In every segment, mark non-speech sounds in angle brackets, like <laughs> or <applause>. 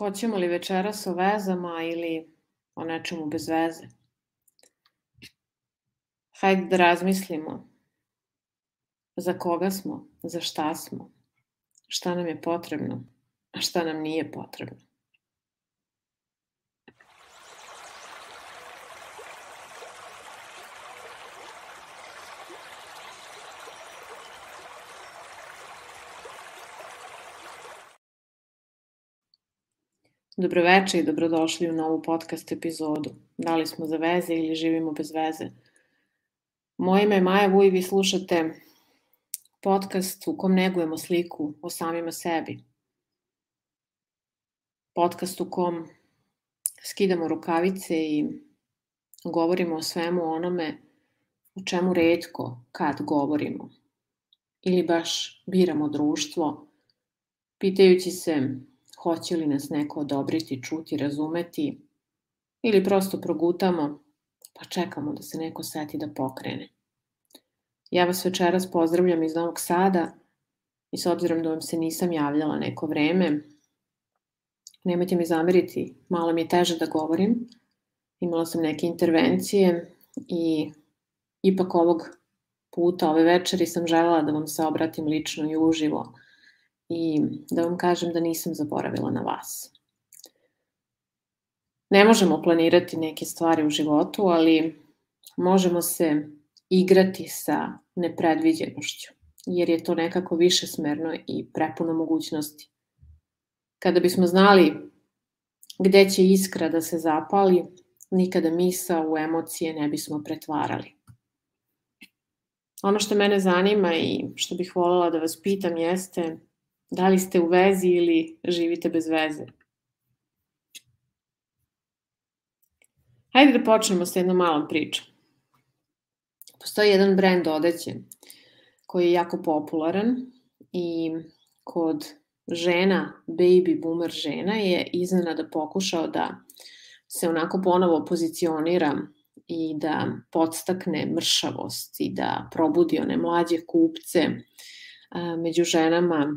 Hoćemo li večeras o vezama ili o nečemu bez veze? Hajde da razmislimo za koga smo, za šta smo, šta nam je potrebno, a šta nam nije potrebno. Dobroveče i dobrodošli u novu podcast epizodu. Da li smo za veze ili živimo bez veze? Moje ime je Maja Vuj vi slušate podcast u kom negujemo sliku o samima sebi. Podcast u kom skidamo rukavice i govorimo o svemu onome o čemu redko kad govorimo. Ili baš biramo društvo, pitajući se hoće li nas neko odobriti, čuti, razumeti ili prosto progutamo pa čekamo da se neko seti da pokrene. Ja vas večeras pozdravljam iz Novog Sada i s obzirom da vam se nisam javljala neko vreme, nemojte mi zameriti, malo mi je teže da govorim, imala sam neke intervencije i ipak ovog puta, ove večeri sam želela da vam se obratim lično i uživo, i da vam kažem da nisam zaboravila na vas. Ne možemo planirati neke stvari u životu, ali možemo se igrati sa nepredviđenošću, jer je to nekako više smerno i prepuno mogućnosti. Kada bismo znali gde će iskra da se zapali, nikada misa u emocije ne bismo pretvarali. Ono što mene zanima i što bih voljela da vas pitam jeste Da li ste u vezi ili živite bez veze? Hajde da počnemo sa jednom malom pričom. Postoji jedan brend odeće koji je jako popularan i kod žena, baby boomer žena je iznenada pokušao da se onako ponovo pozicionira i da podstakne mršavost i da probudi one mlađe kupce među ženama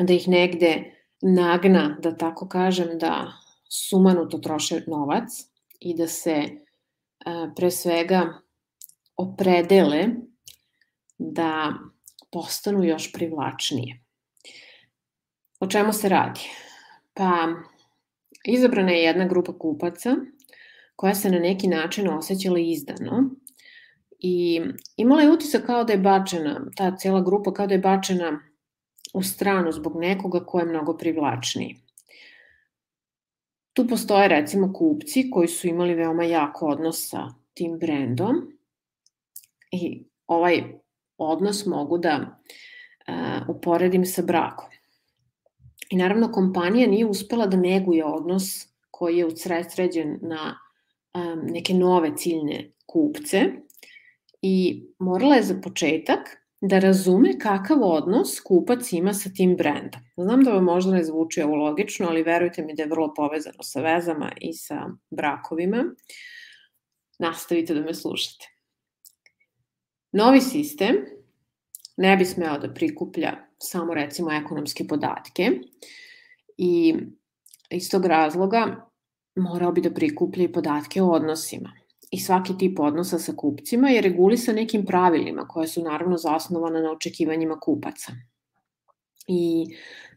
da ih negde nagna, da tako kažem, da sumanuto troše novac i da se pre svega opredele da postanu još privlačnije. O čemu se radi? Pa, izabrana je jedna grupa kupaca koja se na neki način osjećala izdano i imala je utisak kao da je bačena, ta cela grupa kao da je bačena u stranu zbog nekoga ko je mnogo privlačniji. Tu postoje recimo kupci koji su imali veoma jak odnos sa tim brendom i ovaj odnos mogu da uh, uporedim sa brakom. I naravno kompanija nije uspela da neguje odnos koji je ucresređen na um, neke nove ciljne kupce i morala je za početak da razume kakav odnos kupac ima sa tim brendom. Znam da vam možda ne zvuči ovo logično, ali verujte mi da je vrlo povezano sa vezama i sa brakovima. Nastavite da me slušate. Novi sistem ne bi smeo da prikuplja samo recimo ekonomske podatke i iz tog razloga morao bi da prikuplja i podatke o odnosima i svaki tip odnosa sa kupcima je regulisan nekim pravilima koje su naravno zasnovane na očekivanjima kupaca. I,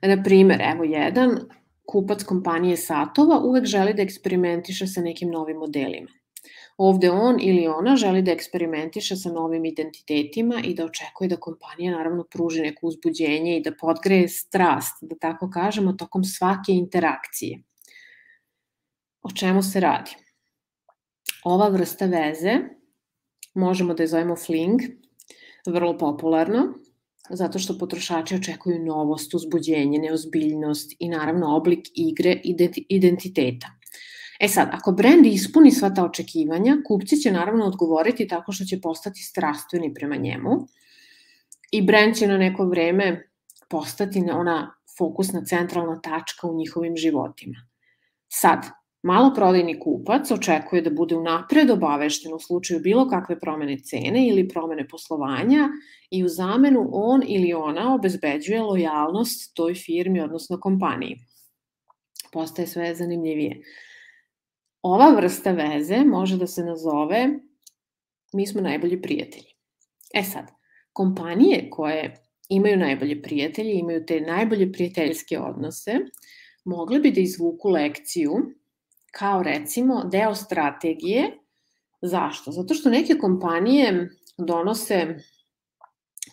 na primer, evo jedan, kupac kompanije satova uvek želi da eksperimentiše sa nekim novim modelima. Ovde on ili ona želi da eksperimentiše sa novim identitetima i da očekuje da kompanija naravno pruži neko uzbuđenje i da podgreje strast, da tako kažemo, tokom svake interakcije. O čemu se radi? Ova vrsta veze možemo da je zovemo fling, vrlo popularno, zato što potrošači očekuju novost, uzbuđenje, neozbiljnost i naravno oblik igre identiteta. E sad, ako brend ispuni sva ta očekivanja, kupci će naravno odgovoriti tako što će postati strastveni prema njemu i brend će na neko vreme postati ona fokusna centralna tačka u njihovim životima. Sad, Maloprodajni kupac očekuje da bude unapred obavešten u slučaju bilo kakve promene cene ili promene poslovanja i u zamenu on ili ona obezbeđuje lojalnost toj firmi, odnosno kompaniji. postaje sve zanimljivije. Ova vrsta veze može da se nazove mi smo najbolji prijatelji. E sad, kompanije koje imaju najbolje prijatelje, imaju te najbolje prijateljske odnose, mogle bi da izvuku lekciju kao recimo deo strategije. Zašto? Zato što neke kompanije donose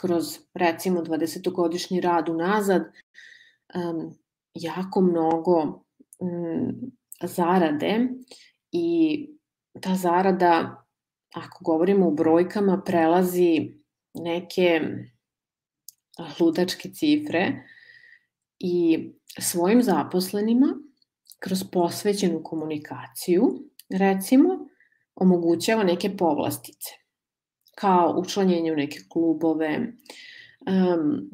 kroz recimo 20-godišnji rad unazad um, jako mnogo um, zarade i ta zarada, ako govorimo u brojkama, prelazi neke ludačke cifre i svojim zaposlenima kroz posvećenu komunikaciju, recimo, omogućava neke povlastice, kao učlanjenje u neke klubove, um,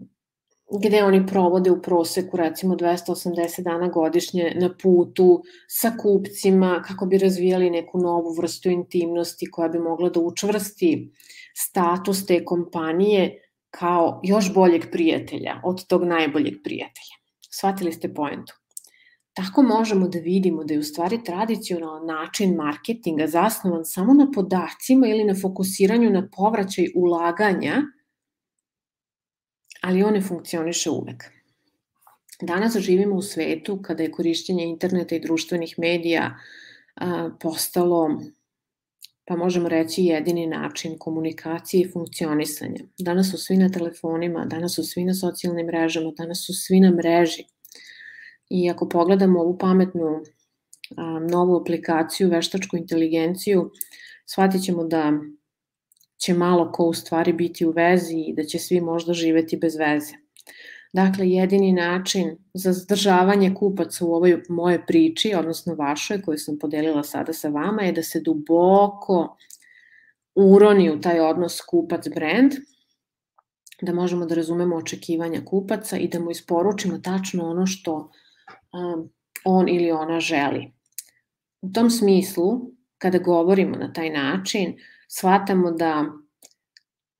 gde oni provode u proseku recimo 280 dana godišnje na putu sa kupcima kako bi razvijali neku novu vrstu intimnosti koja bi mogla da učvrsti status te kompanije kao još boljeg prijatelja od tog najboljeg prijatelja. Shvatili ste poentu? Tako možemo da vidimo da je u stvari tradicionalan način marketinga zasnovan samo na podacima ili na fokusiranju na povraćaj ulaganja, ali on ne funkcioniše uvek. Danas živimo u svetu kada je korišćenje interneta i društvenih medija postalo pa možemo reći jedini način komunikacije i funkcionisanja. Danas su svi na telefonima, danas su svi na socijalnim mrežama, danas su svi na mreži. I ako pogledamo ovu pametnu a, novu aplikaciju, veštačku inteligenciju, shvatit ćemo da će malo ko u stvari biti u vezi i da će svi možda živeti bez veze. Dakle, jedini način za zadržavanje kupaca u ovoj moje priči, odnosno vašoj koju sam podelila sada sa vama, je da se duboko uroni u taj odnos kupac-brand, da možemo da razumemo očekivanja kupaca i da mu isporučimo tačno ono što on ili ona želi. U tom smislu, kada govorimo na taj način, shvatamo da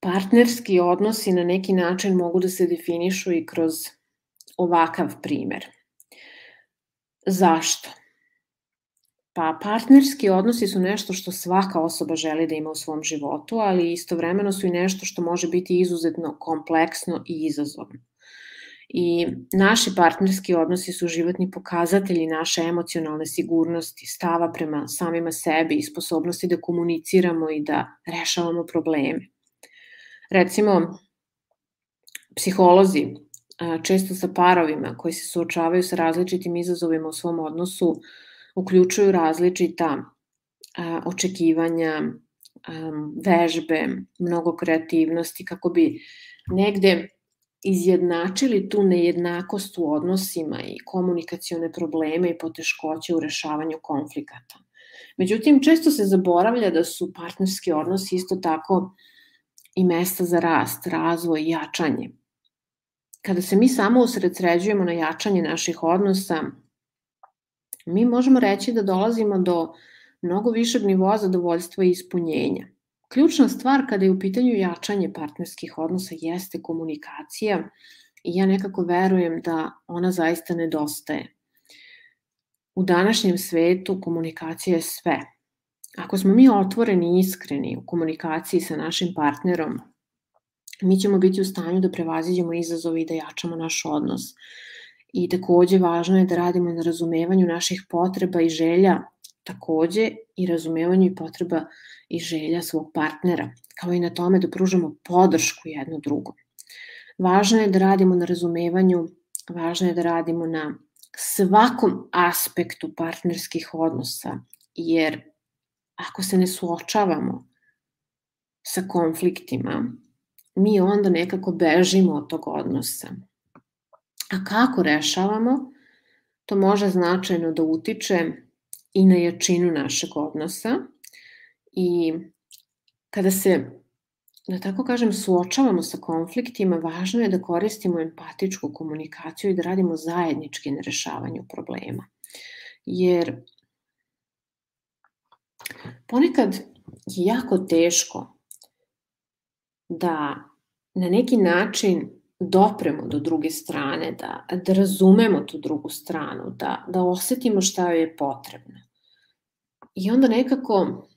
partnerski odnosi na neki način mogu da se definišu i kroz ovakav primer. Zašto? Pa partnerski odnosi su nešto što svaka osoba želi da ima u svom životu, ali istovremeno su i nešto što može biti izuzetno kompleksno i izazovno. I naši partnerski odnosi su životni pokazatelji naše emocionalne sigurnosti, stava prema samima sebi i sposobnosti da komuniciramo i da rešavamo probleme. Recimo, psiholozi često sa parovima koji se suočavaju sa različitim izazovima u svom odnosu uključuju različita očekivanja, vežbe, mnogo kreativnosti kako bi negde izjednačili tu nejednakost u odnosima i komunikacione probleme i poteškoće u rešavanju konflikata. Međutim, često se zaboravlja da su partnerski odnosi isto tako i mesta za rast, razvoj i jačanje. Kada se mi samo usredsređujemo na jačanje naših odnosa, mi možemo reći da dolazimo do mnogo višeg nivoa zadovoljstva i ispunjenja. Ključna stvar kada je u pitanju jačanje partnerskih odnosa jeste komunikacija i ja nekako verujem da ona zaista nedostaje. U današnjem svetu komunikacija je sve. Ako smo mi otvoreni i iskreni u komunikaciji sa našim partnerom, mi ćemo biti u stanju da prevaziđemo izazove i da jačamo naš odnos. I takođe važno je da radimo na razumevanju naših potreba i želja, takođe i razumevanju i potreba i želja svog partnera, kao i na tome da pružamo podršku jedno drugom. Važno je da radimo na razumevanju, važno je da radimo na svakom aspektu partnerskih odnosa, jer ako se ne suočavamo sa konfliktima, mi onda nekako bežimo od tog odnosa. A kako rešavamo? To može značajno da utiče i na jačinu našeg odnosa i kada se, da tako kažem, suočavamo sa konfliktima, važno je da koristimo empatičku komunikaciju i da radimo zajednički na rešavanju problema. Jer ponekad je jako teško da na neki način dopremo do druge strane, da, da razumemo tu drugu stranu, da, da osetimo šta joj je potrebno. I onda nekako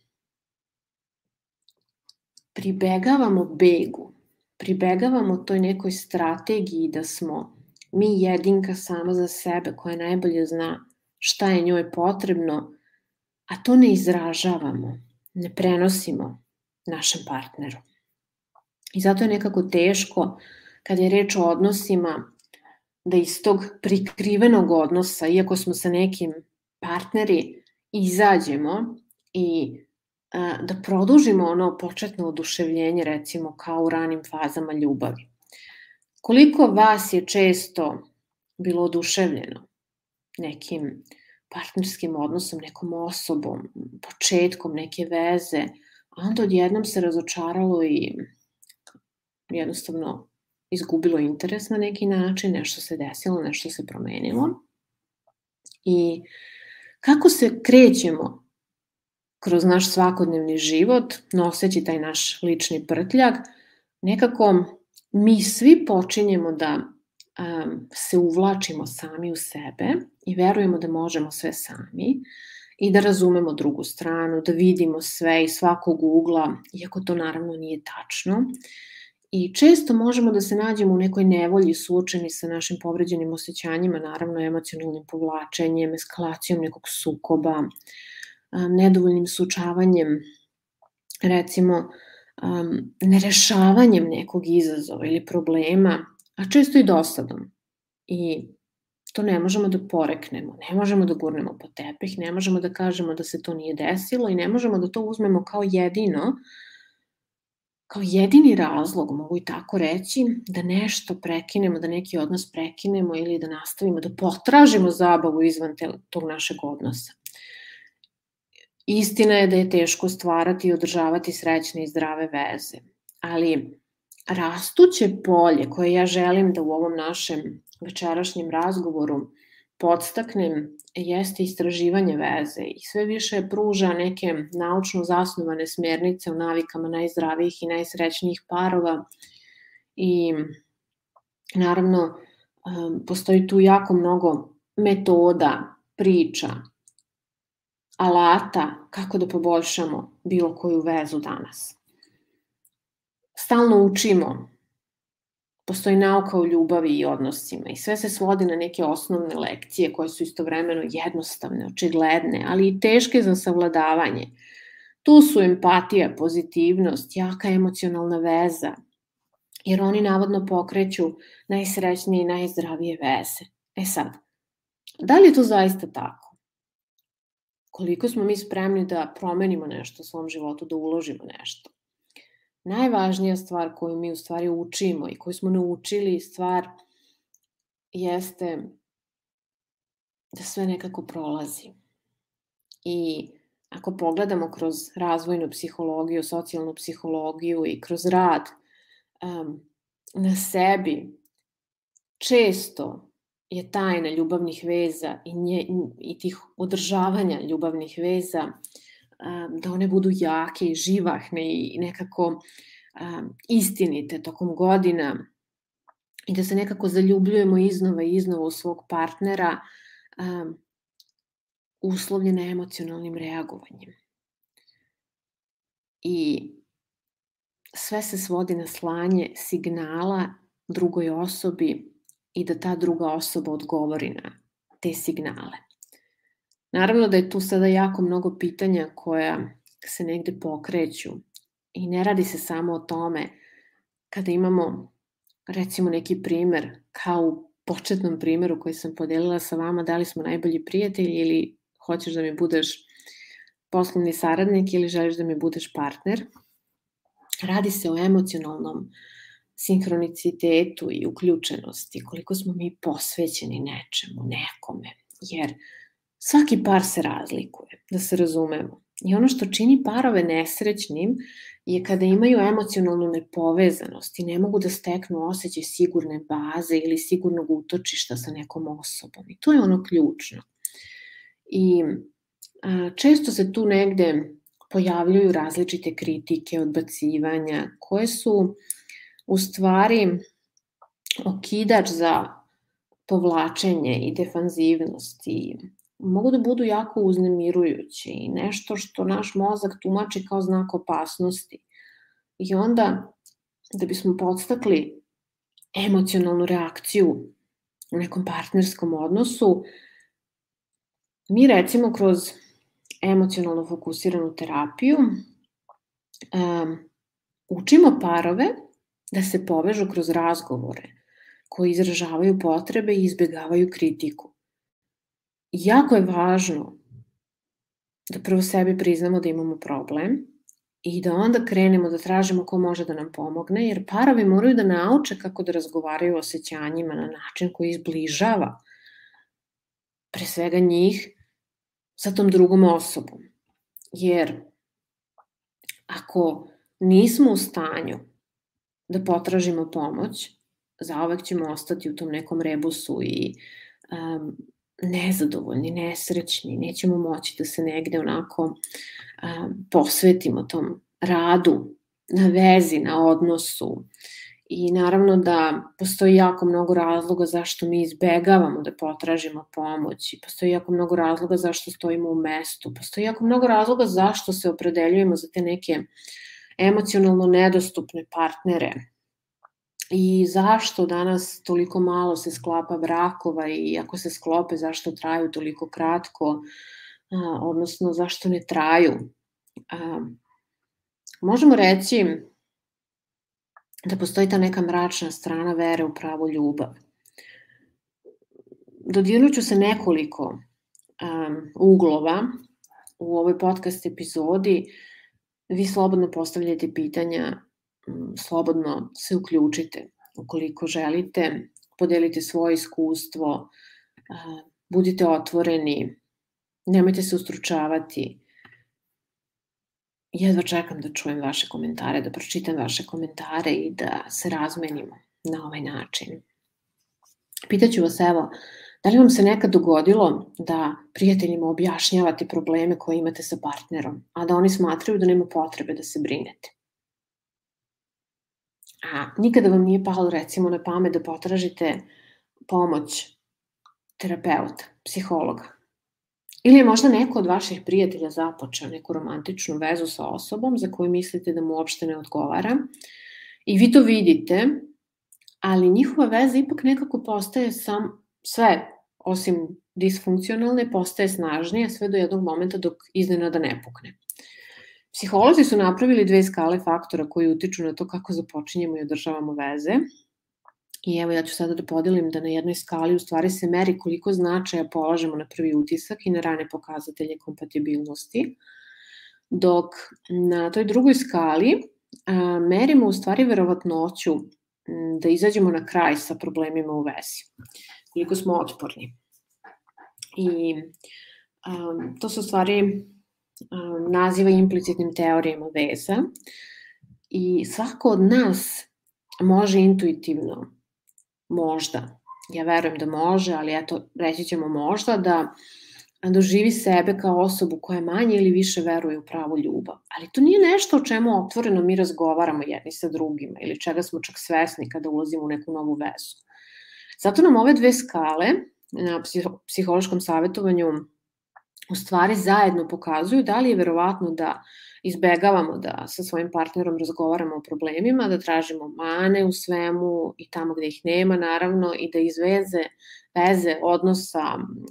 pribegavamo begu, pribegavamo toj nekoj strategiji da smo mi jedinka sama za sebe koja najbolje zna šta je njoj potrebno, a to ne izražavamo, ne prenosimo našem partneru. I zato je nekako teško kad je reč o odnosima da iz tog prikrivenog odnosa, iako smo sa nekim partneri, izađemo i a, da produžimo ono početno oduševljenje recimo kao u ranim fazama ljubavi. Koliko vas je često bilo oduševljeno nekim partnerskim odnosom, nekom osobom, početkom neke veze, a onda odjednom se razočaralo i jednostavno izgubilo interes na neki način, nešto se desilo, nešto se promenilo. I kako se krećemo kroz naš svakodnevni život, noseći taj naš lični prtljak, nekako mi svi počinjemo da um, se uvlačimo sami u sebe i verujemo da možemo sve sami i da razumemo drugu stranu, da vidimo sve iz svakog ugla, iako to naravno nije tačno. I često možemo da se nađemo u nekoj nevolji suočeni sa našim povređenim osjećanjima, naravno emocionalnim povlačenjem, eskalacijom nekog sukoba, nedovoljnim sučavanjem, recimo nerešavanjem nekog izazova ili problema, a često i dosadom. I to ne možemo da poreknemo, ne možemo da gurnemo po tepih, ne možemo da kažemo da se to nije desilo i ne možemo da to uzmemo kao jedino, kao jedini razlog, mogu i tako reći, da nešto prekinemo, da neki odnos prekinemo ili da nastavimo, da potražimo zabavu izvan te, tog našeg odnosa. Istina je da je teško stvarati i održavati srećne i zdrave veze, ali rastuće polje koje ja želim da u ovom našem večerašnjem razgovoru podstaknem jeste istraživanje veze i sve više pruža neke naučno zasnovane smernice o navikama najzdravijih i najsrećnijih parova i naravno um, postoji tu jako mnogo metoda, priča, alata kako da poboljšamo bilo koju vezu danas. Stalno učimo postoji nauka o ljubavi i odnosima i sve se svodi na neke osnovne lekcije koje su istovremeno jednostavne, očigledne, ali i teške za savladavanje. Tu su empatija, pozitivnost, jaka emocionalna veza, jer oni navodno pokreću najsrećnije i najzdravije veze. E sad, da li je to zaista tako? Koliko smo mi spremni da promenimo nešto u svom životu, da uložimo nešto? Najvažnija stvar koju mi u stvari učimo i koju smo naučili stvar jeste da sve nekako prolazi. I ako pogledamo kroz razvojnu psihologiju, socijalnu psihologiju i kroz rad um, na sebi, često je tajna ljubavnih veza i, nje, i tih održavanja ljubavnih veza um, da one budu jake i živahne i nekako istinite tokom godina i da se nekako zaljubljujemo iznova i iznova u svog partnera uslovljene emocionalnim reagovanjem. I sve se svodi na slanje signala drugoj osobi i da ta druga osoba odgovori na te signale. Naravno da je tu sada jako mnogo pitanja koja se negde pokreću i ne radi se samo o tome kada imamo recimo neki primer kao u početnom primeru koji sam podelila sa vama da li smo najbolji prijatelji ili hoćeš da mi budeš poslovni saradnik ili želiš da mi budeš partner. Radi se o emocionalnom sinhronicitetu i uključenosti, koliko smo mi posvećeni nečemu, nekome. Jer Svaki par se razlikuje, da se razumemo. I ono što čini parove nesrećnim je kada imaju emocionalnu nepovezanost i ne mogu da steknu osjećaj sigurne baze ili sigurnog utočišta sa nekom osobom. I to je ono ključno. I a, često se tu negde pojavljuju različite kritike, odbacivanja, koje su u stvari okidač za povlačenje i defanzivnost i mogu da budu jako uznemirujući i nešto što naš mozak tumači kao znak opasnosti. I onda, da bismo podstakli emocionalnu reakciju u nekom partnerskom odnosu, mi recimo kroz emocionalno fokusiranu terapiju um, učimo parove da se povežu kroz razgovore koji izražavaju potrebe i izbjegavaju kritiku. Jako je važno da prvo sebi priznamo da imamo problem i da onda krenemo da tražimo ko može da nam pomogne, jer parovi moraju da nauče kako da razgovaraju o osjećanjima na način koji izbližava pre svega njih sa tom drugom osobom. Jer ako nismo u stanju da potražimo pomoć, zaovek ćemo ostati u tom nekom rebusu i um, nezadovoljni, nesrećni, nećemo moći da se negde onako um, posvetimo tom radu, na vezi, na odnosu. I naravno da postoji jako mnogo razloga zašto mi izbegavamo da potražimo pomoć i postoji jako mnogo razloga zašto stojimo u mestu, postoji jako mnogo razloga zašto se opredeljujemo za te neke emocionalno nedostupne partnere i zašto danas toliko malo se sklapa brakova i ako se sklope zašto traju toliko kratko, odnosno zašto ne traju. Možemo reći da postoji ta neka mračna strana vere u pravu ljubav. Dodirnut ću se nekoliko uglova u ovoj podcast epizodi. Vi slobodno postavljajte pitanja slobodno se uključite ukoliko želite, podelite svoje iskustvo, budite otvoreni, nemojte se ustručavati. Jedva čekam da čujem vaše komentare, da pročitam vaše komentare i da se razmenimo na ovaj način. Pitaću vas evo, da li vam se nekad dogodilo da prijateljima objašnjavate probleme koje imate sa partnerom, a da oni smatraju da nema potrebe da se brinete? A nikada vam nije palo recimo na pamet da potražite pomoć terapeuta, psihologa. Ili je možda neko od vaših prijatelja započeo neku romantičnu vezu sa osobom za koju mislite da mu uopšte ne odgovara i vi to vidite, ali njihova veza ipak nekako postaje sam, sve osim disfunkcionalne, postaje snažnije sve do jednog momenta dok iznenada ne pukne. Psiholozi su napravili dve skale faktora koji utiču na to kako započinjemo i održavamo veze. I evo ja ću sada da podelim da na jednoj skali u stvari se meri koliko značaja polažemo na prvi utisak i na rane pokazatelje kompatibilnosti. Dok na toj drugoj skali a, merimo u stvari verovatnoću da izađemo na kraj sa problemima u vezi. Koliko smo otporni. I a, to su u stvari Naziva implicitnim teorijama veza i svako od nas može intuitivno, možda, ja verujem da može, ali eto, reći ćemo možda, da doživi sebe kao osobu koja manje ili više veruje u pravu ljubav. Ali to nije nešto o čemu otvoreno mi razgovaramo jedni sa drugima ili čega smo čak svesni kada ulazimo u neku novu vezu. Zato nam ove dve skale na psihološkom savjetovanju u stvari zajedno pokazuju da li je verovatno da izbegavamo da sa svojim partnerom razgovaramo o problemima, da tražimo mane u svemu i tamo gde ih nema naravno i da iz veze, odnosa,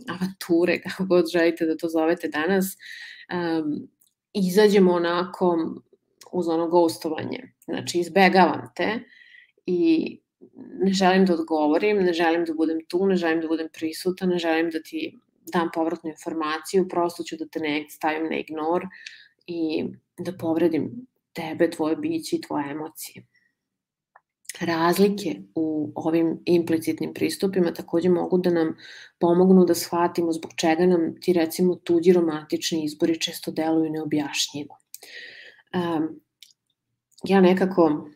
avanture, <laughs> kako god želite da to zovete danas, um, izađemo onako uz ono ghostovanje. Znači, izbegavam te i ne želim da odgovorim, ne želim da budem tu, ne želim da budem prisuta, ne želim da ti dam povratnu informaciju, prosto ću da te ne stavim na ignor i da povredim tebe, tvoje biće i tvoje emocije. Razlike u ovim implicitnim pristupima takođe mogu da nam pomognu da shvatimo zbog čega nam ti recimo tuđi romantični izbori često deluju neobjašnjivo. Um, ja nekako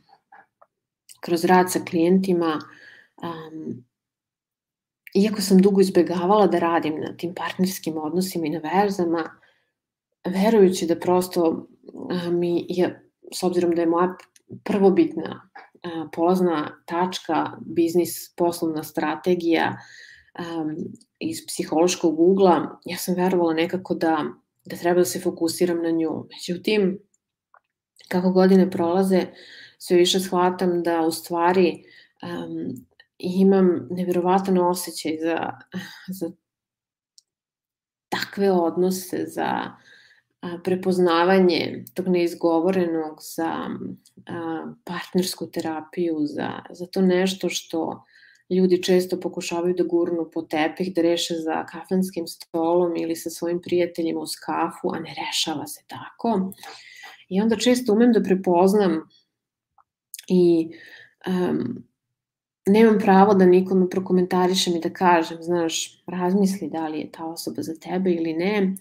kroz rad sa klijentima um, iako sam dugo izbegavala da radim na tim partnerskim odnosima i na vezama, verujući da prosto mi je, s obzirom da je moja prvobitna polazna tačka, biznis, poslovna strategija iz psihološkog ugla, ja sam verovala nekako da, da treba da se fokusiram na nju. Međutim, kako godine prolaze, sve više shvatam da u stvari um, imam nevjerovatan osjećaj za, za takve odnose, za prepoznavanje tog neizgovorenog, za partnersku terapiju, za, za to nešto što ljudi često pokušavaju da gurnu po tepih, da reše za kafanskim stolom ili sa svojim prijateljima uz kafu, a ne rešava se tako. I onda često umem da prepoznam i um, nemam pravo da nikome prokomentarišem i da kažem, znaš, razmisli da li je ta osoba za tebe ili ne.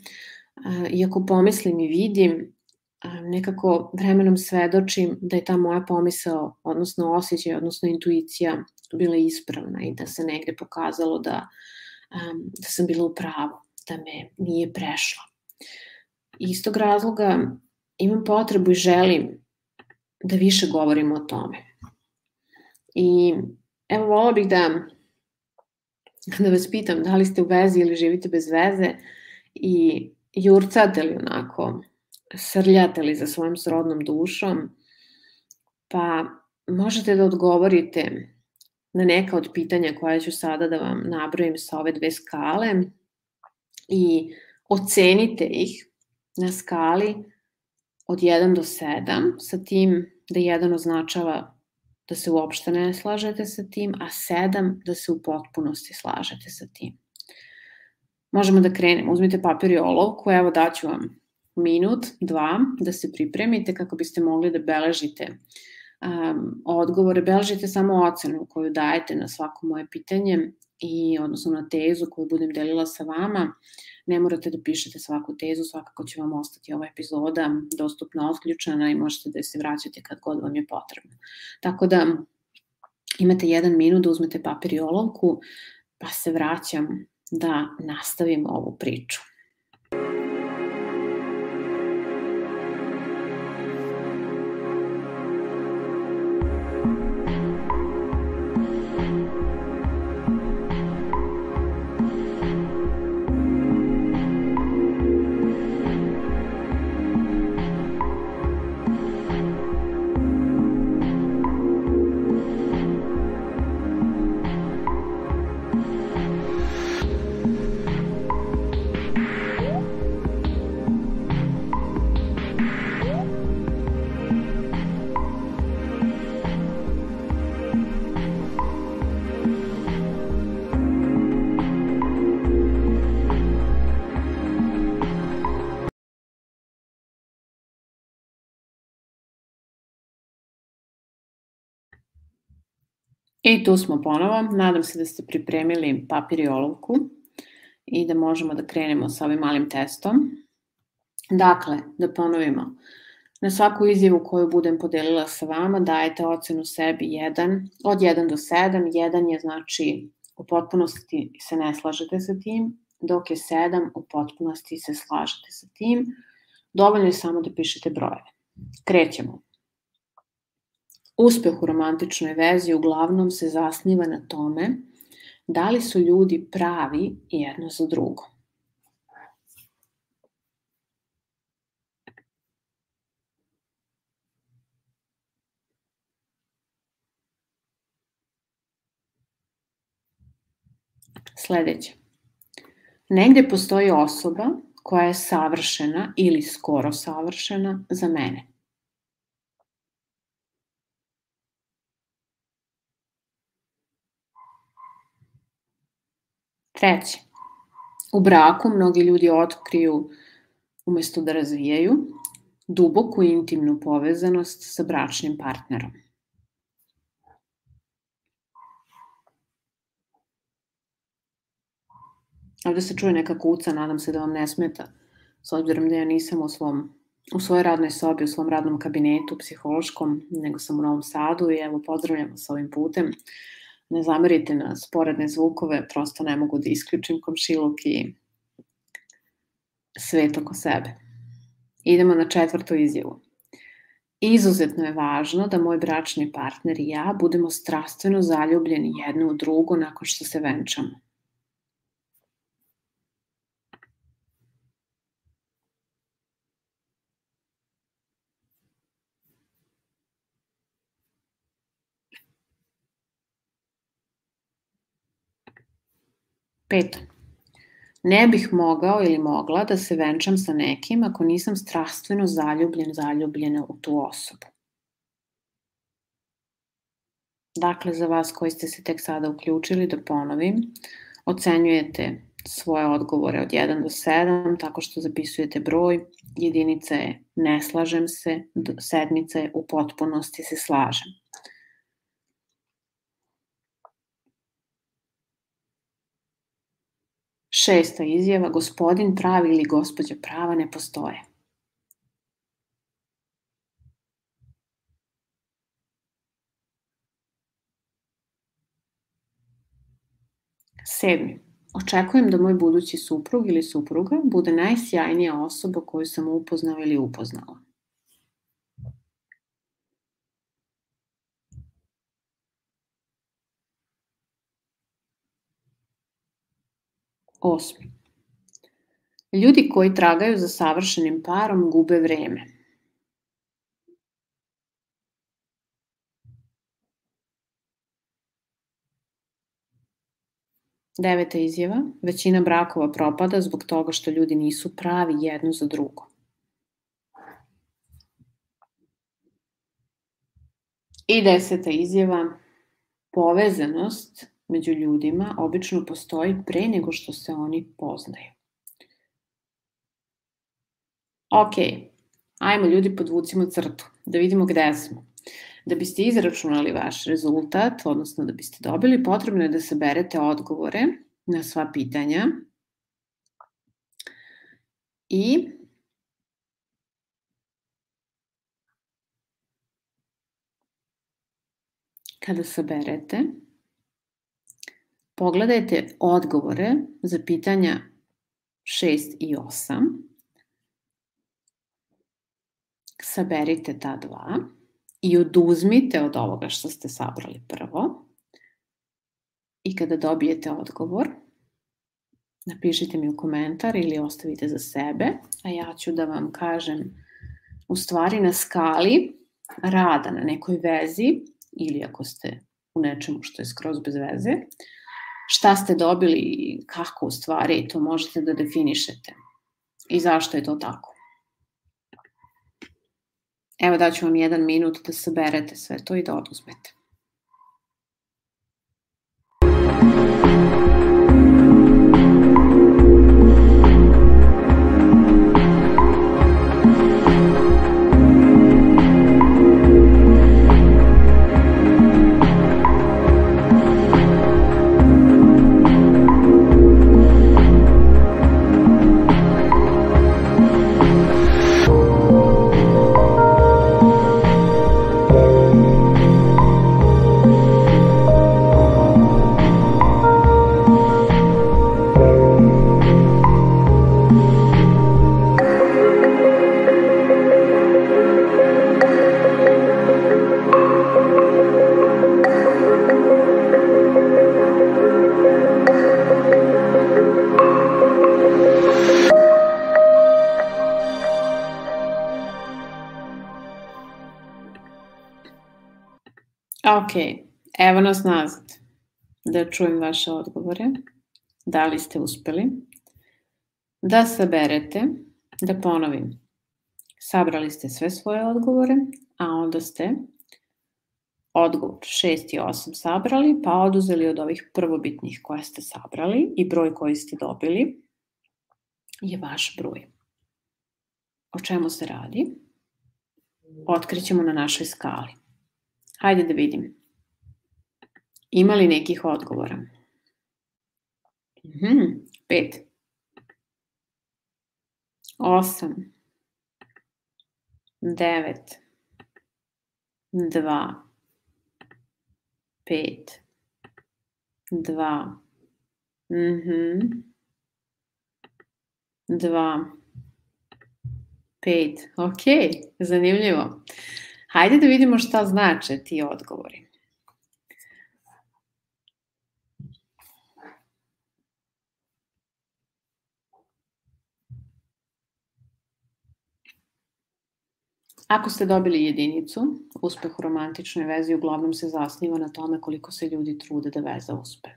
Iako pomislim i vidim, nekako vremenom svedočim da je ta moja pomisao, odnosno osjećaj, odnosno intuicija bila ispravna i da se negde pokazalo da, da sam bila u pravu, da me nije prešla. Iz tog razloga imam potrebu i želim da više govorimo o tome. I Evo, volila bih da, da vas pitam da li ste u vezi ili živite bez veze i jurcate li onako, srljate li za svojom srodnom dušom, pa možete da odgovorite na neka od pitanja koja ću sada da vam nabrojim sa ove dve skale i ocenite ih na skali od 1 do 7, sa tim da 1 označava da se uopšte ne slažete sa tim, a sedam da se u potpunosti slažete sa tim. Možemo da krenemo. Uzmite papir i olovku, evo daću vam minut, dva, da se pripremite kako biste mogli da beležite um, odgovore. Beležite samo ocenu koju dajete na svako moje pitanje i odnosno na tezu koju budem delila sa vama. Ne morate da pišete svaku tezu, svakako će vam ostati ova epizoda dostupna, otključena i možete da se vraćate kad god vam je potrebno. Tako da imate jedan minut da uzmete papir i olovku, pa se vraćam da nastavimo ovu priču. I tu smo ponovo. Nadam se da ste pripremili papir i olovku i da možemo da krenemo sa ovim malim testom. Dakle, da ponovimo. Na svaku izjavu koju budem podelila sa vama dajete ocenu sebi 1, od 1 do 7. 1 je znači u potpunosti se ne slažete sa tim, dok je 7 u potpunosti se slažete sa tim. Dovoljno je samo da pišete brojeve. Krećemo. Uspeh u romantičnoj vezi uglavnom se zasniva na tome da li su ljudi pravi jedno za drugo. Sledeće. Negde postoji osoba koja je savršena ili skoro savršena za mene. Treće, u braku mnogi ljudi otkriju, umesto da razvijaju, duboku intimnu povezanost sa bračnim partnerom. Ovde se čuje neka kuca, nadam se da vam ne smeta, s obzirom da ja nisam u svom u svojoj radnoj sobi, u svom radnom kabinetu psihološkom, nego sam u Novom Sadu i evo pozdravljam vas ovim putem ne zamerite na sporedne zvukove, prosto ne mogu da isključim komšiluk i svet oko sebe. Idemo na četvrtu izjavu. Izuzetno je važno da moj bračni partner i ja budemo strastveno zaljubljeni jedno u drugo nakon što se venčamo. Peto. Ne bih mogao ili mogla da se venčam sa nekim ako nisam strastveno zaljubljen, zaljubljena u tu osobu. Dakle, za vas koji ste se tek sada uključili, da ponovim, ocenjujete svoje odgovore od 1 do 7 tako što zapisujete broj, jedinica je ne slažem se, sedmica je u potpunosti se slažem. Šesta izjava, gospodin pravi ili gospođa prava ne postoje. Sedmi. Očekujem da moj budući suprug ili supruga bude najsjajnija osoba koju sam upoznao ili upoznala. Osmi. Ljudi koji tragaju za savršenim parom gube vreme. Deveta izjava. Većina brakova propada zbog toga što ljudi nisu pravi jedno za drugo. I deseta izjava. Povezanost među ljudima obično postoji pre nego što se oni poznaju. Ok, ajmo ljudi podvucimo crtu, da vidimo gde smo. Da biste izračunali vaš rezultat, odnosno da biste dobili, potrebno je da saberete odgovore na sva pitanja i kada saberete, Pogledajte odgovore za pitanja 6 i 8. Saberite ta dva i oduzmite od ovoga što ste sabrali prvo. I kada dobijete odgovor, napišite mi u komentar ili ostavite za sebe, a ja ću da vam kažem u stvari na skali rada na nekoj vezi ili ako ste u nečemu što je skroz bez veze, šta ste dobili i kako u stvari to možete da definišete i zašto je to tako. Evo daću vam jedan minut da saberete sve to i da oduzmete. Nas nazad. Da čujem vaše odgovore. Da li ste uspeli? Da saberete, da ponovim. Sabrali ste sve svoje odgovore, a onda ste odgovor 6 i 8 sabrali, pa oduzeli od ovih prvobitnih koje ste sabrali i broj koji ste dobili je vaš broj. O čemu se radi? Otkrićemo na našoj skali. Hajde da vidim. Ima li nekih odgovora? Mhm, pet. Osam. Devet. Dva. Pet. Dva. Mhm. Dva. Pet. Ok, zanimljivo. Hajde da vidimo šta znače ti odgovori. Ako ste dobili jedinicu, uspeh u romantičnoj vezi uglavnom se zasniva na tome koliko se ljudi trude da veza uspe.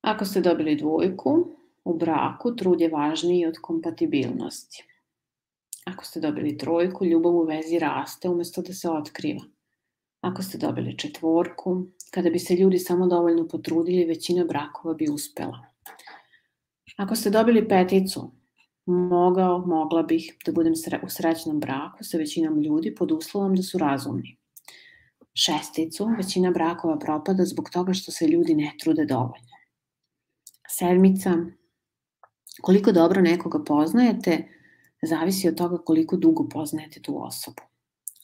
Ako ste dobili dvojku, u braku trud je važniji od kompatibilnosti. Ako ste dobili trojku, ljubav u vezi raste umesto da se otkriva. Ako ste dobili četvorku, kada bi se ljudi samo dovoljno potrudili, većina brakova bi uspela. Ako ste dobili peticu, mogao, mogla bih da budem u srećnom braku sa većinom ljudi pod uslovom da su razumni. Šesticu, većina brakova propada zbog toga što se ljudi ne trude dovoljno. Sedmica, koliko dobro nekoga poznajete, zavisi od toga koliko dugo poznajete tu osobu.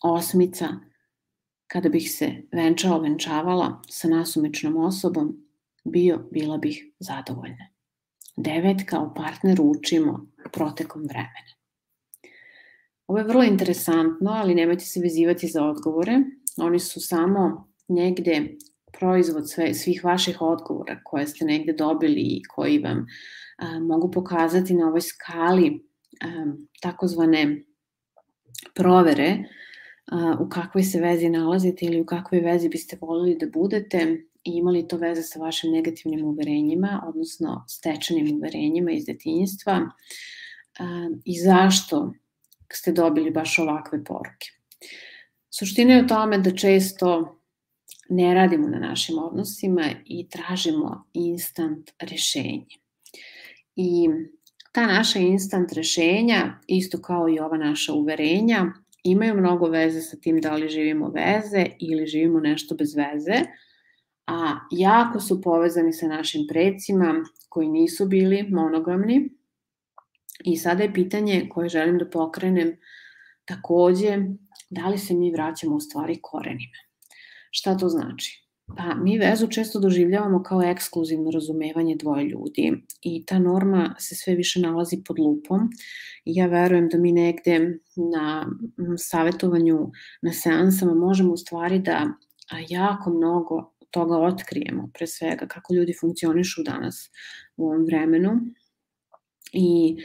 Osmica, kada bih se venčao, venčavala sa nasumičnom osobom, bio, bila bih zadovoljna. Devet, kao partner učimo protekom vremena. Ovo je vrlo interesantno, ali nemojte se vezivati za odgovore. Oni su samo negde proizvod sve, svih vaših odgovora koje ste negde dobili i koji vam a, mogu pokazati na ovoj skali a, takozvane provere a, u kakvoj se vezi nalazite ili u kakvoj vezi biste volili da budete i imali to veze sa vašim negativnim uverenjima, odnosno stečenim uverenjima iz detinjstva i zašto ste dobili baš ovakve poruke. Suština je u tome da često ne radimo na našim odnosima i tražimo instant rešenje. I ta naša instant rešenja, isto kao i ova naša uverenja, imaju mnogo veze sa tim da li živimo veze ili živimo nešto bez veze, a jako su povezani sa našim precima koji nisu bili monogamni, I sada je pitanje koje želim da pokrenem takođe, da li se mi vraćamo u stvari korenima. Šta to znači? Pa mi vezu često doživljavamo kao ekskluzivno razumevanje dvoje ljudi i ta norma se sve više nalazi pod lupom i ja verujem da mi negde na savetovanju, na seansama možemo u stvari da jako mnogo toga otkrijemo, pre svega kako ljudi funkcionišu danas u ovom vremenu i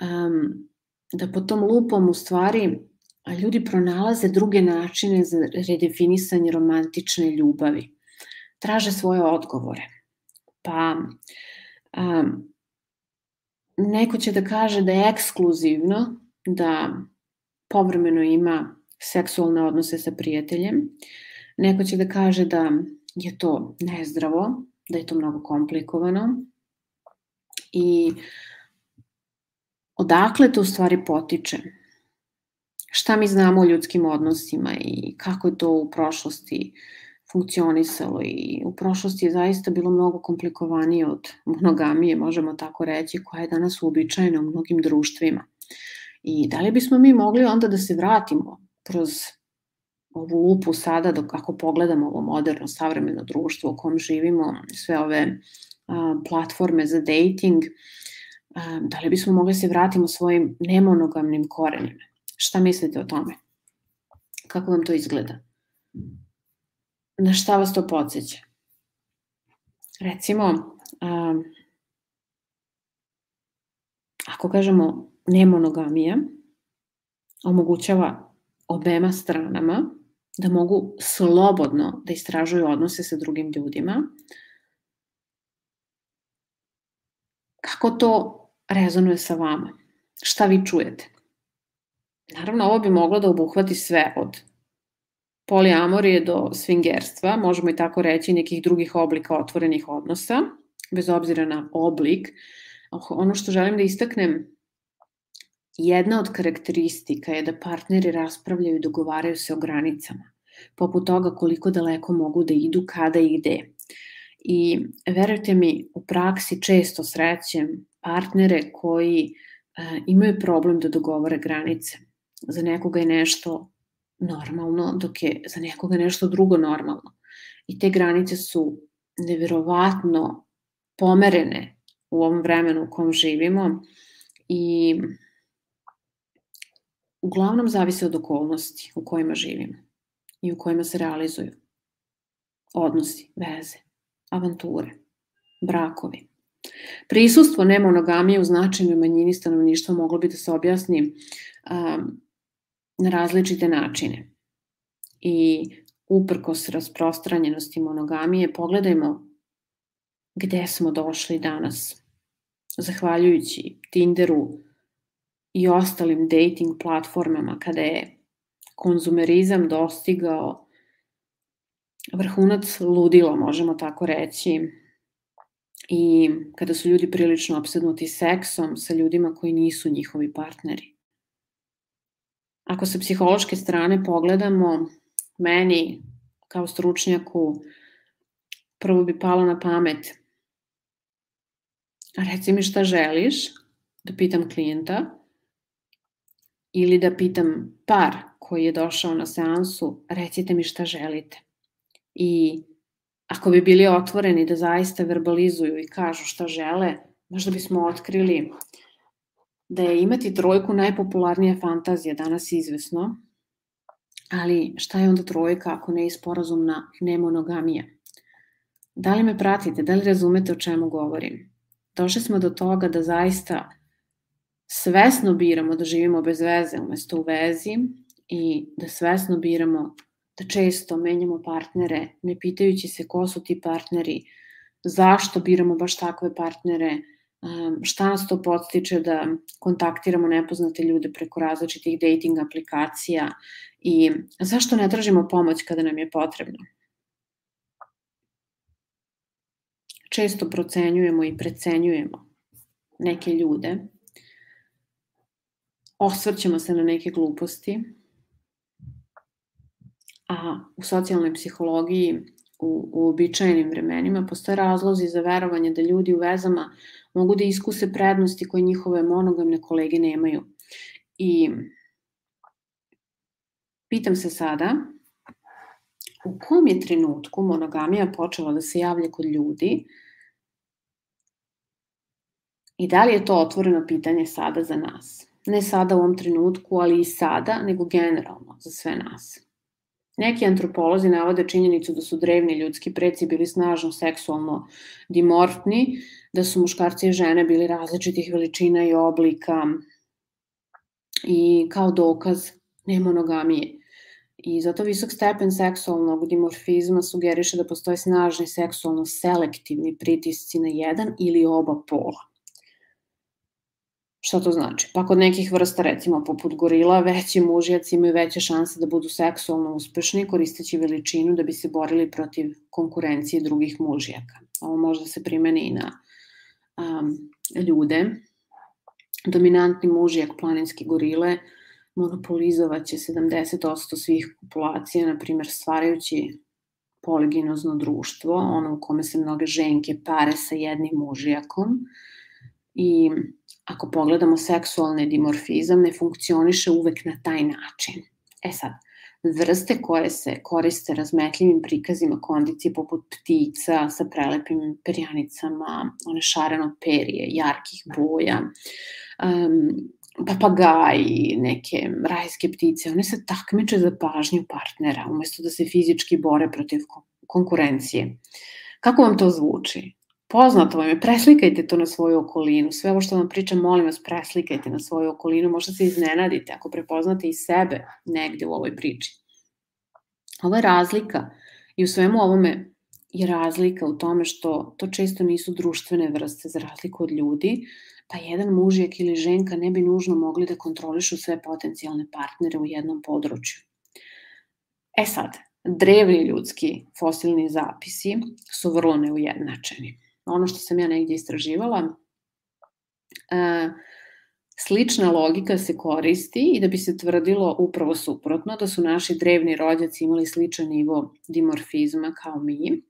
um, da po tom lupom u stvari ljudi pronalaze druge načine za redefinisanje romantične ljubavi. Traže svoje odgovore. Pa um, neko će da kaže da je ekskluzivno, da povremeno ima seksualne odnose sa prijateljem. Neko će da kaže da je to nezdravo, da je to mnogo komplikovano. I odakle to u stvari potiče? Šta mi znamo o ljudskim odnosima i kako je to u prošlosti funkcionisalo i u prošlosti je zaista bilo mnogo komplikovanije od monogamije, možemo tako reći, koja je danas uobičajena u mnogim društvima. I da li bismo mi mogli onda da se vratimo kroz ovu lupu sada, dok ako pogledamo ovo moderno, savremeno društvo u kom živimo, sve ove a, platforme za dating, da li bismo mogli se vratimo svojim nemonogamnim korenima? Šta mislite o tome? Kako vam to izgleda? Na šta vas to podsjeća? Recimo, um, ako kažemo nemonogamija, omogućava obema stranama da mogu slobodno da istražuju odnose sa drugim ljudima. Kako to rezonuje sa vama? Šta vi čujete? Naravno, ovo bi moglo da obuhvati sve od poliamorije do swingerstva, možemo i tako reći nekih drugih oblika otvorenih odnosa, bez obzira na oblik. Ono što želim da istaknem, jedna od karakteristika je da partneri raspravljaju i dogovaraju se o granicama, poput toga koliko daleko mogu da idu, kada i gde. I verujte mi, u praksi često srećem partnere koji e, imaju problem da dogovore granice. Za nekoga je nešto normalno, dok je za nekoga nešto drugo normalno. I te granice su neverovatno pomerene u ovom vremenu u kom živimo i uglavnom zavise od okolnosti u kojima živimo i u kojima se realizuju. Odnosi, veze, avanture, brakovi. Prisustvo nemonogamije u značajnoj manjini stanovništva moglo bi da se objasni um, na različite načine. I uprkos rasprostranjenosti monogamije, pogledajmo gde smo došli danas. Zahvaljujući Tinderu i ostalim dating platformama kada je konzumerizam dostigao vrhunac ludila, možemo tako reći, i kada su ljudi prilično obsednuti seksom sa ljudima koji nisu njihovi partneri. Ako sa psihološke strane pogledamo, meni kao stručnjaku prvo bi palo na pamet reci mi šta želiš, da pitam klijenta, ili da pitam par koji je došao na seansu, recite mi šta želite. I ako bi bili otvoreni da zaista verbalizuju i kažu šta žele, možda bismo otkrili da je imati trojku najpopularnija fantazija danas izvesno, ali šta je onda trojka ako ne isporazumna nemonogamija? Da li me pratite, da li razumete o čemu govorim? Došli smo do toga da zaista svesno biramo da živimo bez veze umesto u vezi i da svesno biramo da često menjamo partnere, ne pitajući se ko su ti partneri, zašto biramo baš takve partnere, šta nas to podstiče da kontaktiramo nepoznate ljude preko različitih dating aplikacija i zašto ne tražimo pomoć kada nam je potrebno. Često procenjujemo i precenjujemo neke ljude, osvrćemo se na neke gluposti, a u socijalnoj psihologiji u, u običajnim vremenima postoje razlozi za verovanje da ljudi u vezama mogu da iskuse prednosti koje njihove monogamne kolege nemaju. I pitam se sada, u kom je trenutku monogamija počela da se javlja kod ljudi i da li je to otvoreno pitanje sada za nas? Ne sada u ovom trenutku, ali i sada, nego generalno za sve nas. Neki antropolozi navode činjenicu da su drevni ljudski preci bili snažno seksualno dimorfni, da su muškarci i žene bili različitih veličina i oblika i kao dokaz nemonogamije. I zato visok stepen seksualnog dimorfizma sugeriše da postoje snažni seksualno selektivni pritisci na jedan ili oba pola. Šta to znači? Pa kod nekih vrsta, recimo poput gorila, veći mužjaci imaju veće šanse da budu seksualno uspešni koristeći veličinu da bi se borili protiv konkurencije drugih mužjaka. Ovo može da se primeni i na um, ljude. Dominantni mužjak planinske gorile monopolizovaće 70% svih populacija, na primjer stvarajući poliginozno društvo, ono u kome se mnoge ženke pare sa jednim mužjakom i ako pogledamo seksualni dimorfizam, ne funkcioniše uvek na taj način. E sad, vrste koje se koriste razmetljivim prikazima kondicije poput ptica sa prelepim perjanicama, one šareno perije, jarkih boja, um, papagaji, neke rajske ptice, one se takmiče za pažnju partnera umesto da se fizički bore protiv konkurencije. Kako vam to zvuči? Poznato vam je, preslikajte to na svoju okolinu. Sve ovo što vam pričam, molim vas, preslikajte na svoju okolinu. Možda se iznenadite ako prepoznate i sebe negde u ovoj priči. Ova je razlika i u svemu ovome je razlika u tome što to često nisu društvene vrste za razliku od ljudi, pa jedan mužijak ili ženka ne bi nužno mogli da kontrolišu sve potencijalne partnere u jednom području. E sad, drevni ljudski fosilni zapisi su vrlo neujednačeni ono što sam ja negdje istraživala, e, slična logika se koristi i da bi se tvrdilo upravo suprotno, da su naši drevni rođaci imali sličan nivo dimorfizma kao mi. E,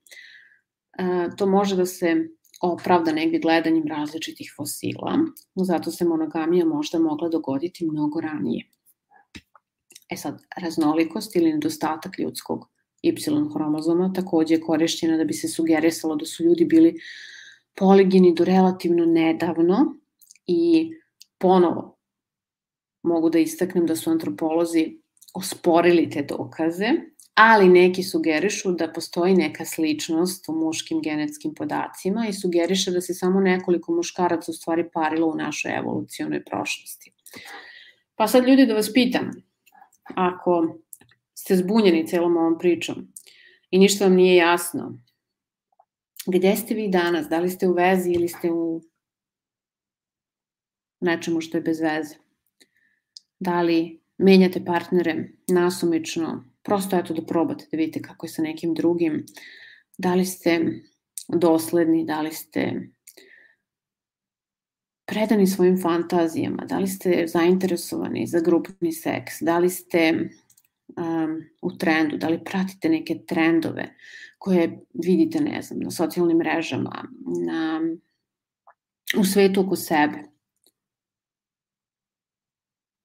to može da se opravda negdje gledanjem različitih fosila, zato se monogamija možda mogla dogoditi mnogo ranije. E sad, raznolikost ili nedostatak ljudskog Y hromozoma takođe je korišćena da bi se sugerisalo da su ljudi bili poligini do relativno nedavno i ponovo mogu da istaknem da su antropolozi osporili te dokaze, ali neki sugerišu da postoji neka sličnost u muškim genetskim podacima i sugeriše da se samo nekoliko muškaraca u stvari parilo u našoj evolucionoj prošlosti. Pa sad ljudi da vas pitam, ako ste zbunjeni celom ovom pričom i ništa vam nije jasno, gde ste vi danas? Da li ste u vezi ili ste u nečemu što je bez veze? Da li menjate partnere nasumično, prosto eto da probate da vidite kako je sa nekim drugim, da li ste dosledni, da li ste predani svojim fantazijama, da li ste zainteresovani za grupni seks, da li ste um, u trendu, da li pratite neke trendove koje vidite, ne znam, na socijalnim mrežama, na, u svetu oko sebe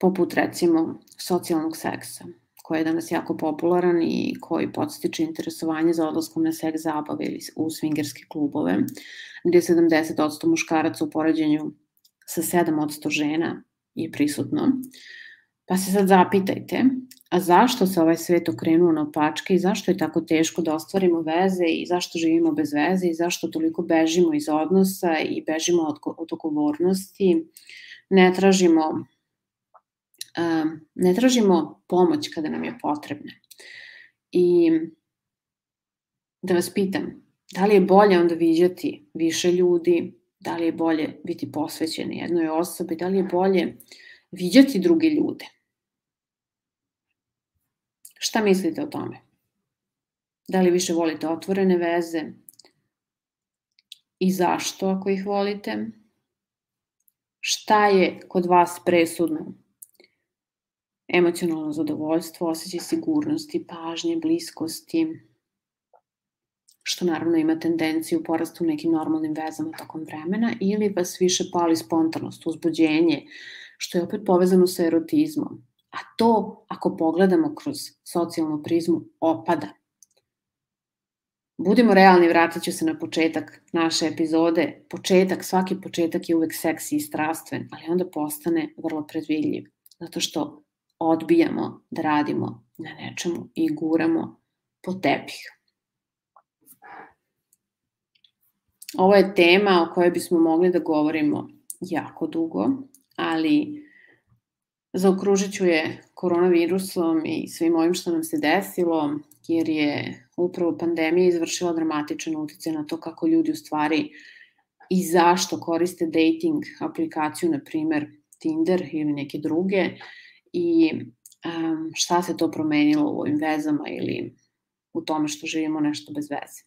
poput recimo socijalnog seksa, koji je danas jako popularan i koji podstiče interesovanje za odlaskom na seks zabave ili u swingerske klubove, gde 70% muškaraca u poređenju sa 7% žena je prisutno. Pa se sad zapitajte, a zašto se ovaj svet okrenuo na opačke i zašto je tako teško da ostvarimo veze i zašto živimo bez veze i zašto toliko bežimo iz odnosa i bežimo od, od odgovornosti, ne tražimo ne tražimo pomoć kada nam je potrebna. I da vas pitam, da li je bolje onda viđati više ljudi, da li je bolje biti posvećen jednoj osobi, da li je bolje viđati druge ljude? Šta mislite o tome? Da li više volite otvorene veze? I zašto ako ih volite? Šta je kod vas presudno? emocionalno zadovoljstvo, osjećaj sigurnosti, pažnje, bliskosti, što naravno ima tendenciju porastu u nekim normalnim vezama tokom vremena, ili vas više pali spontanost, uzbuđenje, što je opet povezano sa erotizmom. A to, ako pogledamo kroz socijalnu prizmu, opada. Budimo realni, vratit ću se na početak naše epizode. Početak, svaki početak je uvek seksi i strastven, ali onda postane vrlo predvidljiv. Zato što odbijamo da radimo na nečemu i guramo po tepih. Ovo je tema o kojoj bismo mogli da govorimo jako dugo, ali zaokružit ću je koronavirusom i svim ovim što nam se desilo, jer je upravo pandemija izvršila dramatičan utjecaj na to kako ljudi u stvari i zašto koriste dating aplikaciju, na primer Tinder ili neke druge, i um, šta se to promenilo u ovim vezama ili u tome što živimo nešto bez veze.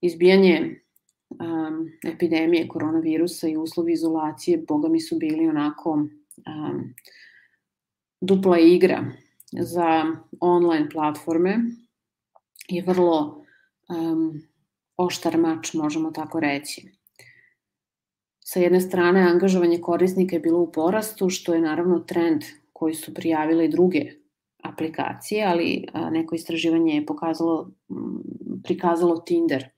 Izbijanje um, epidemije koronavirusa i uslovi izolacije, boga mi su bili onako um, dupla igra za online platforme je vrlo um, oštar mač, možemo tako reći. Sa jedne strane, angažovanje korisnika je bilo u porastu, što je naravno trend koji su prijavile i druge aplikacije, ali neko istraživanje je pokazalo, prikazalo Tinder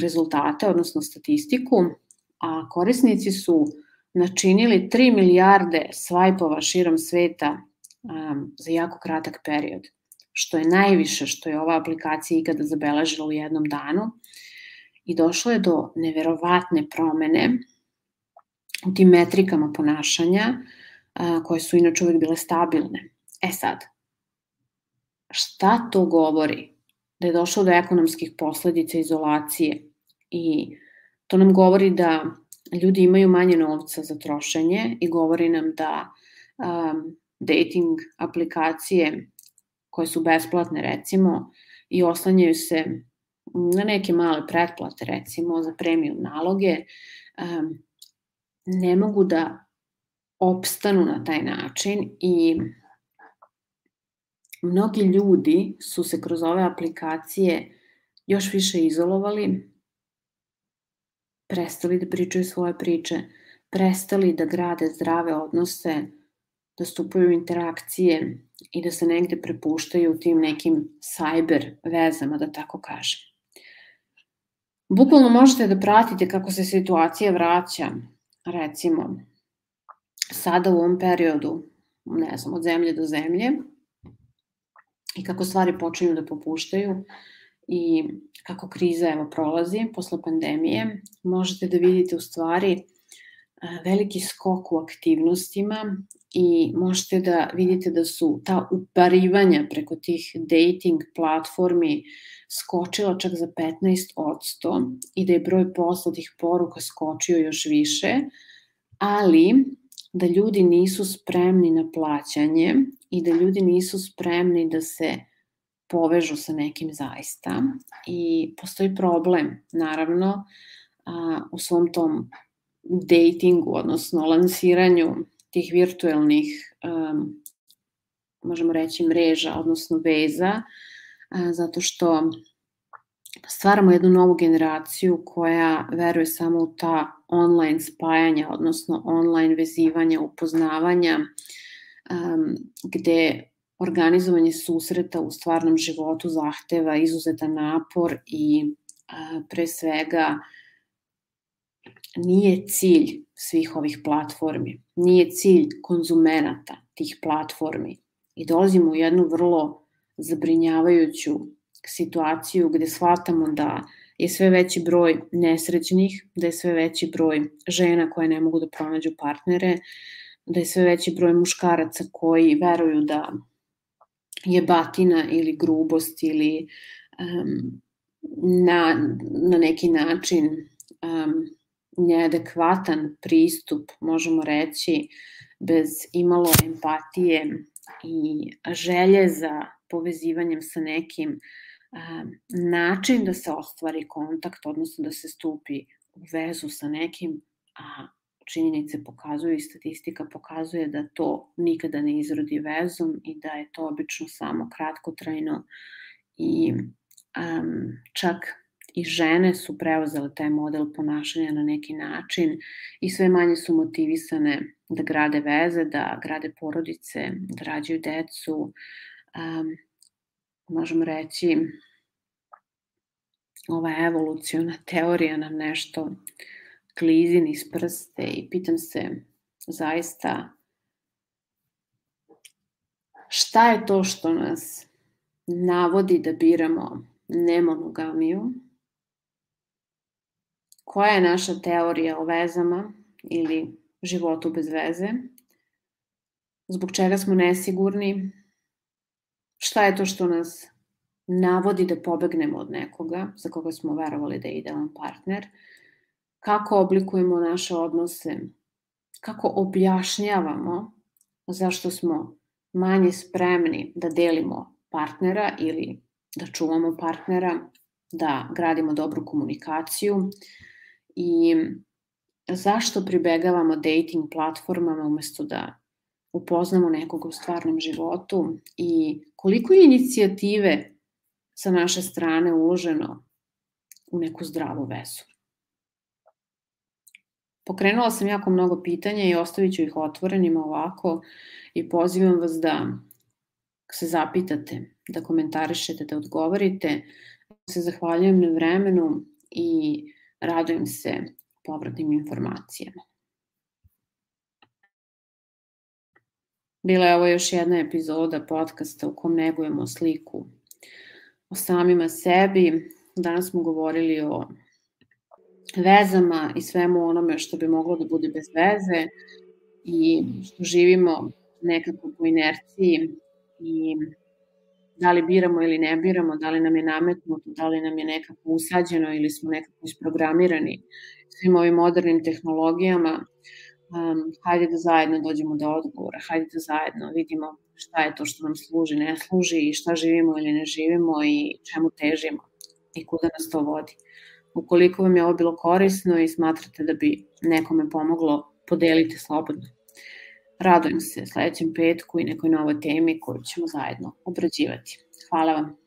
rezultate, odnosno statistiku, a korisnici su načinili 3 milijarde svajpova širom sveta za jako kratak period, što je najviše što je ova aplikacija ikada zabeležila u jednom danu i došlo je do neverovatne promene u tim metrikama ponašanja, a, koje su inače uvek bile stabilne. E sad, šta to govori? Da je došlo do ekonomskih posledica izolacije i to nam govori da ljudi imaju manje novca za trošenje i govori nam da um, dating aplikacije koje su besplatne recimo i oslanjaju se na neke male pretplate recimo za premium naloge um, ne mogu da opstanu na taj način i mnogi ljudi su se kroz ove aplikacije još više izolovali, prestali da pričaju svoje priče, prestali da grade zdrave odnose, da stupaju interakcije i da se negde prepuštaju u tim nekim cyber vezama, da tako kažem. Bukvalno možete da pratite kako se situacija vraća, recimo, sada u ovom periodu, ne znam, od zemlje do zemlje i kako stvari počinju da popuštaju i kako kriza evo prolazi posle pandemije, možete da vidite u stvari veliki skok u aktivnostima i možete da vidite da su ta uparivanja preko tih dating platformi skočila čak za 15% i da je broj poslatih poruka skočio još više, ali da ljudi nisu spremni na plaćanje i da ljudi nisu spremni da se povežu sa nekim zaista. I postoji problem, naravno, u svom tom datingu, odnosno lansiranju tih virtuelnih, um, možemo reći, mreža, odnosno veza, uh, zato što stvaramo jednu novu generaciju koja veruje samo u ta online spajanja, odnosno online vezivanja, upoznavanja, um, gde organizovanje susreta u stvarnom životu zahteva izuzetan napor i pre svega nije cilj svih ovih platformi, nije cilj konzumenata tih platformi. I dolazimo u jednu vrlo zabrinjavajuću situaciju gde shvatamo da je sve veći broj nesrećnih, da je sve veći broj žena koje ne mogu da pronađu partnere, da je sve veći broj muškaraca koji veruju da je batina ili grubost ili um, na, na neki način um, neadekvatan pristup, možemo reći, bez imalo empatije i želje za povezivanjem sa nekim način da se ostvari kontakt, odnosno da se stupi u vezu sa nekim, a činjenice pokazuju i statistika pokazuje da to nikada ne izrodi vezom i da je to obično samo kratkotrajno i um, čak i žene su preuzele taj model ponašanja na neki način i sve manje su motivisane da grade veze, da grade porodice, da rađaju decu. Um, možemo reći, ova evoluciona teorija nam nešto klizi niz prste i pitam se zaista šta je to što nas navodi da biramo nemonogamiju? Koja je naša teorija o vezama ili životu bez veze, zbog čega smo nesigurni, šta je to što nas navodi da pobegnemo od nekoga za koga smo verovali da je idealan partner, kako oblikujemo naše odnose, kako objašnjavamo zašto smo manje spremni da delimo partnera ili da čuvamo partnera, da gradimo dobru komunikaciju, i zašto pribegavamo dating platformama umesto da upoznamo nekog u stvarnom životu i koliko je inicijative sa naše strane uloženo u neku zdravu vezu. Pokrenula sam jako mnogo pitanja i ostavit ću ih otvorenima ovako i pozivam vas da se zapitate, da komentarišete, da odgovorite. Se zahvaljujem na vremenu i radujem se povratnim informacijama. Bila je ovo još jedna epizoda podcasta u kom negujemo sliku o samima sebi. Danas smo govorili o vezama i svemu onome što bi moglo da bude bez veze i što živimo nekako po inerciji i da li biramo ili ne biramo, da li nam je nametnuto, da li nam je nekako usađeno ili smo nekako isprogramirani svim ovim modernim tehnologijama, um, hajde da zajedno dođemo do odgovora, hajde da zajedno vidimo šta je to što nam služi, ne služi i šta živimo ili ne živimo i čemu težimo i kuda nas to vodi. Ukoliko vam je ovo bilo korisno i smatrate da bi nekome pomoglo, podelite slobodno. Radujem se sledećem petku i nekoj novoj temi koju ćemo zajedno obrađivati. Hvala vam.